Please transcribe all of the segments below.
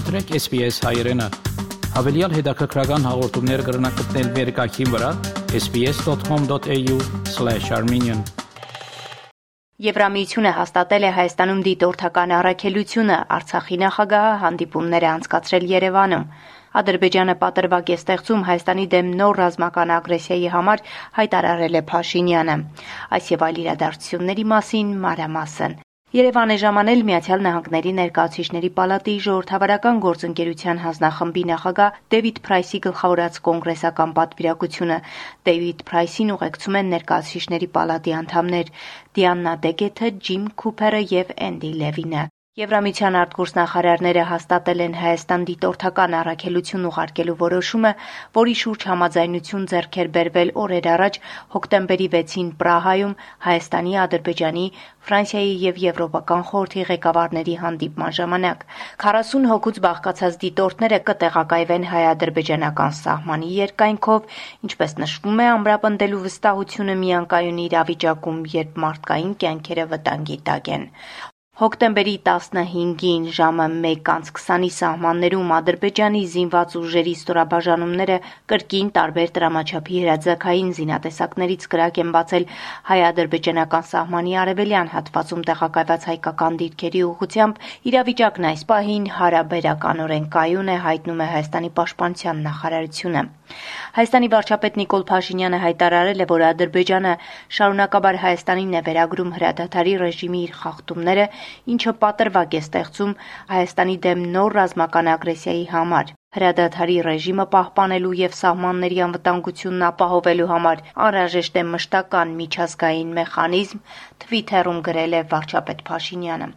մտրեք SPS հայերեն։ Հավելյալ հետաքրքրական հաղորդումներ կգրնակցնել վերկայքին վրա sps.com.au/armenian Եվրամիությունը հաստատել է Հայաստանում դիտորդական առաքելությունը Արցախի նախագահը հանդիպումներ է անցկացրել Երևանում։ Ադրբեջանը պատրվակ է ստեղծում Հայաստանի դեմ նոր ռազմական ագրեսիայի համար հայտարարել է Փաշինյանը։ Այս եւ այլ իրադարձությունների մասին մանրամասն Երևան է ժամանել Միացյալ Նահանգների ներկայացուցիչների պալատի ժողովրդավարական գործընկերության հանձնախմբի նախագահ Դեվիդ Փրայսի գլխավորած կոնգրեսական պատվիրակությունը։ Դեվիդ Փրայսին ուղեկցում են ներկայացուցիչների պալատի անդամներ Դիաննա Դեգեթը, Ջիմ Քուփերը եւ Էնդի Լևինը։ Եվրամիության արտգործնախարարները հաստատել են Հայաստան դիտորդական առաքելություն ուղարկելու որոշումը, որի շուրջ համաձայնություն ձեռք էր բերվել օրեր առաջ հոկտեմբերի 6-ին Պրահայում Հայաստանի, Ադրբեջանի, Ֆրանսիայի եւ Եվրոպական խորհրդի ղեկավարների հանդիպման ժամանակ։ 40 հոգուց բաղկացած դիտորդները կտեղակայվեն հայ-ադրբեջանական սահմանի երկայնքով, ինչպես նշվում է, ամրապնդելու վստահությունը միանկայուն իրավիճակում, երբ մարդկային կյանքերը վտանգի տակ են։ Հոկտեմբերի 15-ին ժամը 1:20-ի սահմաններում Ադրբեջանի զինված ուժերի ստորաբաժանումները կրկին տարբեր տրամաչափի հրաձգային զինատեսակներից կրակ են բացել հայ-ադրբեջանական սահմանի արևելյան հատվածում տեղակայված հայկական դիրքերի ուղղությամբ։ Իրավիճակն այս պահին հարաբերականորեն կայուն է, հայտնում է Հայաստանի պաշտպանության նախարարությունը։ Հայաստանի վարչապետ Նիկոլ Փաշինյանը հայտարարել է, որ Ադրբեջանը շարունակաբար Հայաստանին է վերագրում հրադադարի ռեժիմի իր խախտումները, ինչը պատրվակ է ստեղծում Հայաստանի դեմ նոր ռազմական ագրեսիայի համար։ Հրադադարի ռեժիմը պահպանելու եւ սահմանների անվտանգությունն ապահովելու համար անհրաժեշտ է մշտական միջազգային մեխանիզմ, Twitter-ում գրել է վարչապետ Փաշինյանը։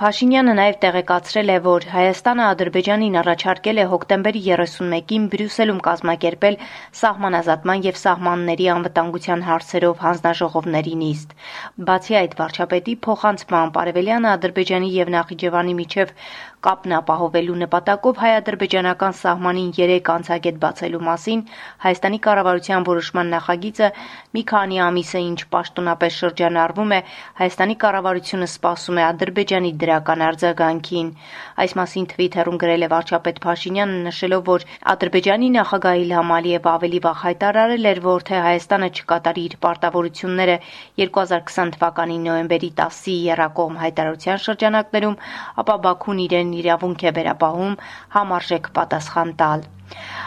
Փաշինյանը նաև տեղեկացրել է, որ Հայաստանը Ադրբեջանին առաջարկել է հոկտեմբերի 31-ին Բրյուսելում կազմակերպել սահմանազատման եւ սահմանների անվտանգության հարցերով հանձնաժողովների նիստ։ Բացի այդ, վարչապետի փոխանցմամբ Արևելյան Ադրբեջանի եւ Նախիջևանի միջև կապն ապահովելու նպատակով հայ-ադրբեջանական սահմանին 3 անցագետ բացելու մասին Հայաստանի կառավարության որոշման նախագիծը մի քանի ամիս է ինչ պաշտոնապես շրջանառվում է, Հայաստանի կառավարությունը սպասում է Ադրբեջանի դրական արձագանքին։ Այս մասին Twitter-ում գրել է վարչապետ Փաշինյանը, նշելով, որ Ադրբեջանի նախագահ Իլհամ Ալիևը ավելի վաղ հայտարարել էր, որ թե Հայաստանը չկատարի իր պարտավորությունները 2020 թվականի նոյեմբերի 10-ի Երակոմ հայտարարության շրջանակներում, ապա Բաքուն իրեն իրավունք է վերապահում համարժեք պատասխան տալ։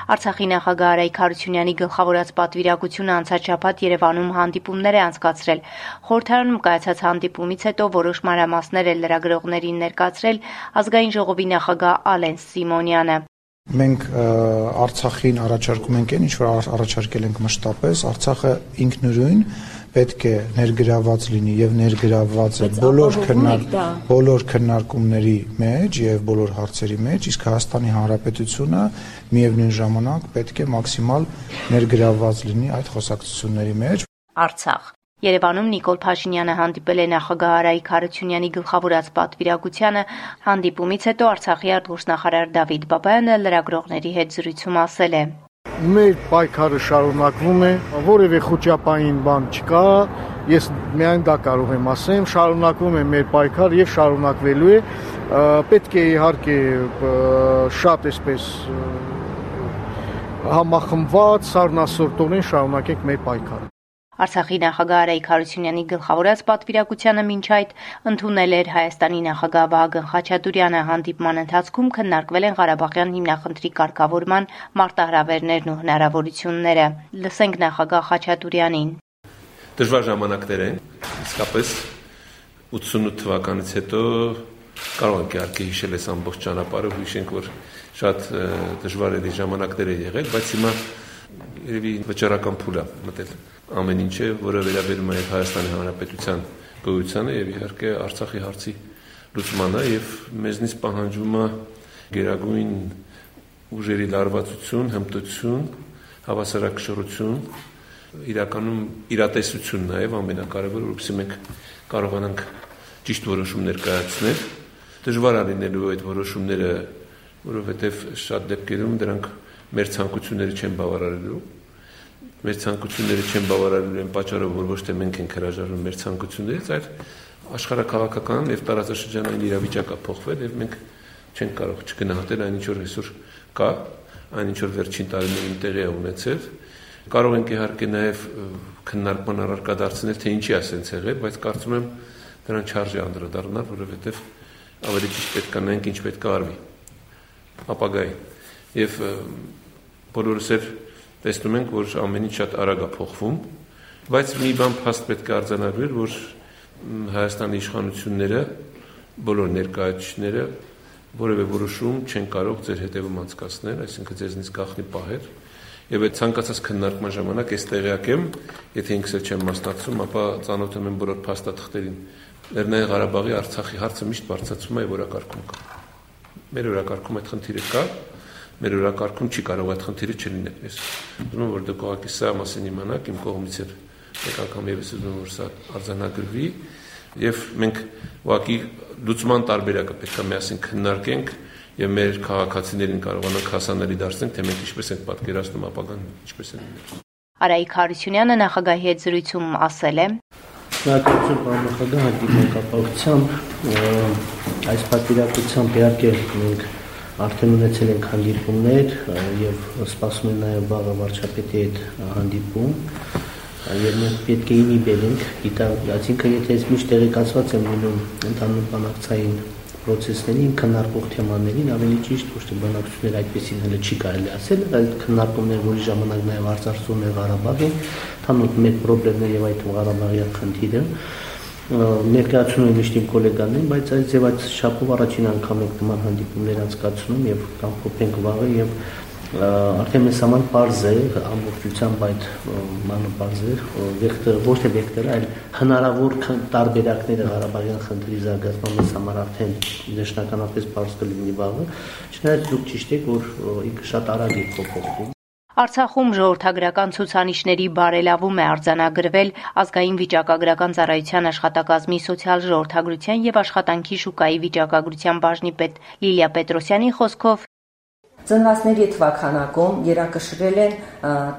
Արցախի նախագահ Արայք Հարությունյանի գլխավորած պատվիրակությունը անցած շաբաթ Երևանում հանդիպումներ է անցկացրել։ Խորհրդարանում կայացած հանդիպումից հետո որոշ մանրամասներ է լրագրողներին ներկայացրել ազգային ժողովի նախագահ Ալեն Սիմոնյանը։ Մենք Արցախին առաջարկում ենք այն, ինչ որ առաջարկել ենք մշտապես, Արցախը ինքնուրույն պետք է ներգրաված լինի եւ ներգրաված է բոլոր քննար բոլոր քննարկումների մեջ եւ բոլոր հարցերի մեջ, իսկ Հայաստանի Հանրապետությունը միևնույն ժամանակ պետք է մաքսիմալ ներգրաված լինի այդ խոսակցությունների մեջ։ Արցախ Երևանում Նիկոլ Փաշինյանը հանդիպել է նախագահ Արայիկ Հարությունյանի գլխավորած պատվիրակությանը հանդիպումից հետո Արցախի արտգործնախարար Դավիթ Բաբայանը լրագրողների հետ զրույցում ասել է. Մեր պայքարը շարունակվում է, որևէ խոճապային բան չկա, ես միայն դա կարող եմ ասեմ, շարունակվում է մեր պայքար եւ շարունակվելու է։ Պետք է իհարկե շատ էսպես համախմբված, սառնասրտորեն շարունակենք մեր պայքարը։ Արցախի նախագահ Արայք Հարությունյանի գլխավորած պատվիրակությանը մինչ այդ ընդունել էր Հայաստանի նախագահ Վահագն Խաչատուրյանը հանդիպման ընթացքում քննարկվել են Ղարաբաղյան հիմնախնդրի կարգավորման մարտահրավերներն ու հնարավորությունները։ Լսենք նախագահ Խաչատուրյանին։ Դժվար ժամանակներ են, իսկապես 88 թվականից հետո կարող ենք իհարկե հիշել այս ամբողջ ճանապարհը, հիշենք, որ շատ դժվար է ժամանակներ եղել, բայց հիմա երևի վճռական փուլ է մտել ամեն ինչը, որը վերաբերում է Հայաստանի Հանրապետության գոյությանը եւ իհարկե Արցախի հարցի լուծմանը եւ մեզնից պահանջում է գերագույն ուժերի լարվածություն, հմտություն, հավասարակշռություն, իրականում իրատեսություն նաեւ ամենակարևորը, որովհետեւ մենք կարողանանք ճիշտ որոշումներ կայացնել։ Դժվար է լինելու այդ որոշումները, որովհետեւ շատ դեպքերում դրանք մեր ցանկությունները չեն բավարարելու մեր ցանկությունները չեն բավարարելու են պատճառով, որ ոչ թե մենք ենք հրաժարվում մեր ցանկություններից, այլ աշխարհակաղակական եւ տարածաշրջանային իրավիճակը փոխվել եւ մենք չենք կարող չգնահատել այն ինչ որ այսօր կա, այն ինչ որ վերջին տարիներին տեղի է ունեցել։ Կարող ենք իհարկե նաև քննարկման առարկա դարձնել, թե ինչի է ասենց եղել, բայց կարծում եմ դրան չարժե անդրադառնալ, որովհետև ավելի ճիշտ պետք է նայենք ինչ պետք է արվի ապագայի։ Եվ բոլորս էլ տեսնում ենք, որ ամեն ինչ շատ արագ է փոխվում, բայց մի բան փաստ պետք է արձանագրել, որ Հայաստանի իշխանությունները բոլոր ներկայացուցիչները որևէ որոշում չեն կարող ձեր հետևում անցկացնել, այսինքն ձեզնից գախնի պահել։ Եվ այդ ցանկացած քննարկման ժամանակ այս տեղյակ եմ, եթե ինքս էլ չեմ մասնակցում, ապա ծանոթ եմ բոլոր փաստաթղթերին։ Լեռնային Ղարաբաղի Արցախի հարցը միշտ բարձրացում է կա։ Մեր օրակարգում այդ խնդիրը կա, մեր օրակարգում չի կարող այդ խնդիրը չլինել։ Ես ուզում եմ որ դուք ուղղակի սա մասին իմանաք իմ կողմից էլ մեկ անգամ եւս ուզում եմ որ սա արձանագրվի եւ մենք ուղղակի լուծման տարբերակը պետք է միասին քննարկենք եւ մեր քաղաքացիներին կարողանանք հասանելի դարձնել, թե մենք ինչպես ենք պատկերացնում ապագան ինչպես է լինելու։ Արայիկ Հարությունյանը նախագահի հետ զրույցում ասել է. Շնորհակալություն պարոն նախագահ հանդիպման կապակցությամբ այս պատվիրակությամբ իհարկե մենք արդեն ունեցել ենք հանդիպումներ եւ սպասում են նաեւ վաղը վարչապետի հետ հանդիպում եւ մենք պետք է ինի բերենք գիտակ այսինքն եթե ես միշտ տեղեկացված եմ լինում ընդհանուր բանակցային process-ներին, քննարկող թեմաներին, ավելի ճիշտ ոչ թե բանակցություններ այդպեսին հələ չի կարելի ասել, այլ քննարկումներ, որի ժամանակ նաև արծարծում է Ղարաբաղին, թանոթ մեծ խնդիրներ եւ այդ Ղարաբաղյան խնդիրը ներկայացնում եմ միշտ իմ գոլեգաներին, բայց այս ձև այս շապով առաջին անգամ եք նման հանդիպումներ անցկացնում եւ կամփոփենք վաղը եւ արդեն մեզ համար པարզ է ամբողջությամբ այդ մանը པարզ է վեկտորը ոչ թե վեկտորը այլ հնարավոր տարբերակները Ղարաբաղյան խնդրի զարգացման մեզ համար արդեն նշանակապես པարզ կլինի վաղը չնայած դուք ճիշտ եք որ ինքը շատ արագ է փոփոխվում Արցախում ժողովրդագրական ցուցանիշների բարելավում է արձանագրվել ազգային վիճակագրական ծառայության աշխատակազմի սոցիալ ժողովրդագրության եւ աշխատանքի շուկայի վիճակագրության բաժնի պետ Լիլիա Պետրոսյանի խոսքով. Ծնվածների թվականակում երակշռել են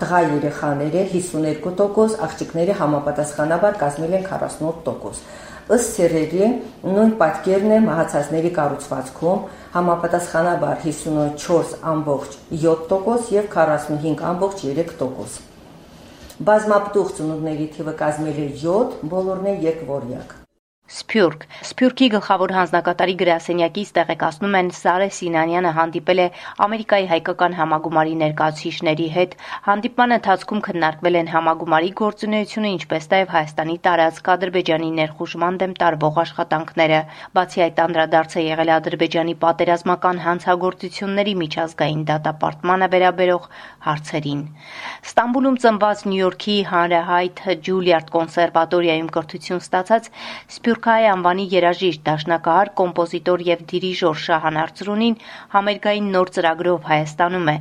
տղա երեխաները 52%, աղջիկները համապատասխանաբար կազմել են 48%։ Ըստ սերերի նույն պատկերն է մահացածների կառուցվածքում համապատասխանաբար 54.7% եւ 45.3%։ Բազմապտուղ ծնունդների թիվը կազմել է 7, բոլորն են երկվորյակ։ Սփյուռք Սփյուռքի գլխավոր հանձնակատարի գրասենյակից տեղեկացնում են Սարե Սինանյանը հանդիպել է Ամերիկայի հայկական համագումարի ներկայացուցիչների հետ։ Հանդիպման ընթացքում քննարկվել են համագումարի գործունեությունը, ինչպես նաև Հայաստանի տարածք Ադրբեջանի ներխուժման դեմ տարվող աշխատանքները։ Բացի այդ անդրադարձ է եղել Ադրբեջանի պատերազմական հանցագործությունների միջազգային դատապարտմանը վերաբերող հարցերին։ Ստամբուլում ծնված Նյու Յորքի հանրահայտ Ջուլիարդ կոնսերվատորիայում կրթություն ստացած Սփյուռք Սփյուռքահայ անվանի երաժիշտ, դաշնակահար, կոմպոզիտոր եւ դիրիժոր Շահան Արծրունին համերգային նոր ծրագրով Հայաստանում է։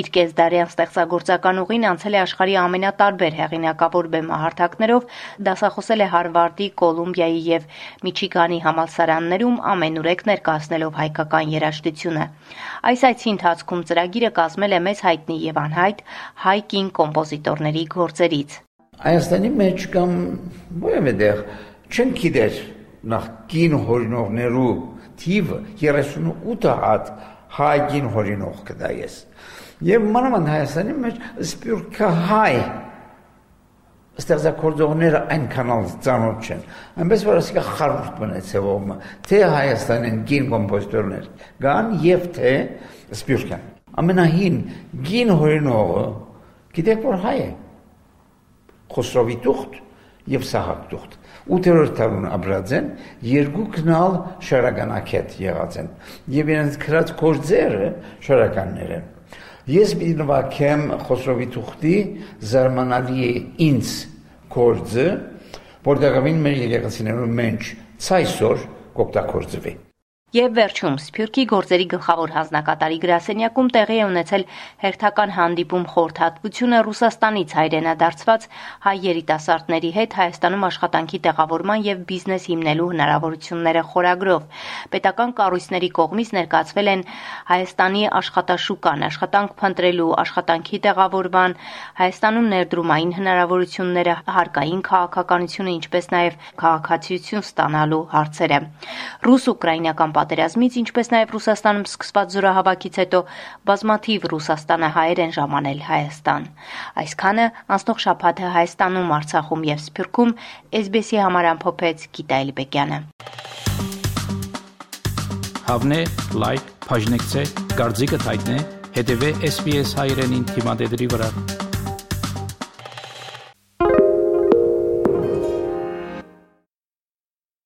Իր կեսդարյան ստեղծագործական ուղին անցել է աշխարհի ամենատարբեր հեղինակավոր բեմահարթակներով, դասախոսել է Հարվարդի, Կոլումբիայի եւ Միչիգանի համալսարաններում ամենուրեք ներկայացնելով հայկական երաժշտությունը։ Այս այցի ընթացքում ծրագիրը կազմել է մեծ հայտնի եւ անհայտ հայ կին կոմպոզիտորների գործերից։ Հայաստանի մեջ կամ որևէ դեղ չեն գիտեր նախ կին հորինողներու թիվը 38 հատ հայգին հորինող կդա ես եւ մանավանդ Հայաստանի մեջ սպյուրքահայ ստեղծագործողները այնքան ծանոթ չեն այնպես որ ասիկա խարուստ մնացեվում թե Հայաստանին գին կոմպոզիտորներ կան եւ թե սպյուրքան ամենահին գին հորինողը գիտեք որ հայ է Խոսրովի տուղտ եւ Սահակ տուղտ 8-րդ տարուն ապրած են, երկու քնալ շարականակետ եղած են։ Եվ իրենց քրած կորձերը շարականներ են։ Ես մի նվակեմ Խոսրովի թուղթի զարմանալի է ինձ կորձը, որտեղ ավին մեր եկեղեցիներում մենք ցայսօր կօգտագործվի։ Եվ վերջում Սփյուռքի գործերի գլխավոր հանձնակատարի գրասենյակում տեղի է ունեցել հերթական հանդիպում խորհրդատվությունը Ռուսաստանից հայրենադարձված հայ երիտասարդների հետ Հայաստանում աշխատանքի տեղավորման եւ բիզնես հիմնելու հնարավորությունները խորագրով։ Պետական կառույցների կողմից ներկայացվել են Հայաստանի աշխատաշուկան, աշխատանք փնտրելու, աշխատանքի տեղավորման, Հայաստանում ներդրումային հնարավորությունները, հարկային քաղաքականությունը, ինչպես նաեւ քաղաքացիություն ստանալու հարցերը։ Ռուս-ուկրաինական պատերազմից, ինչպես նաև Ռուսաստանում սկսված զորահավաքից հետո բազմաթիվ ռուսաստանահայեր են ժամանել Հայաստան։ Այսքանը անցնող շաբաթը Հայաստանում, Արցախում եւ Սփյուռքում SBS-ի համար ամփոփեց Գիտա Էլբեկյանը։ Հավնե, լայք, բաժնեկցե, դարձիկը թայտնե, հետեւե SBS հայրենին թիմադեդի վրա։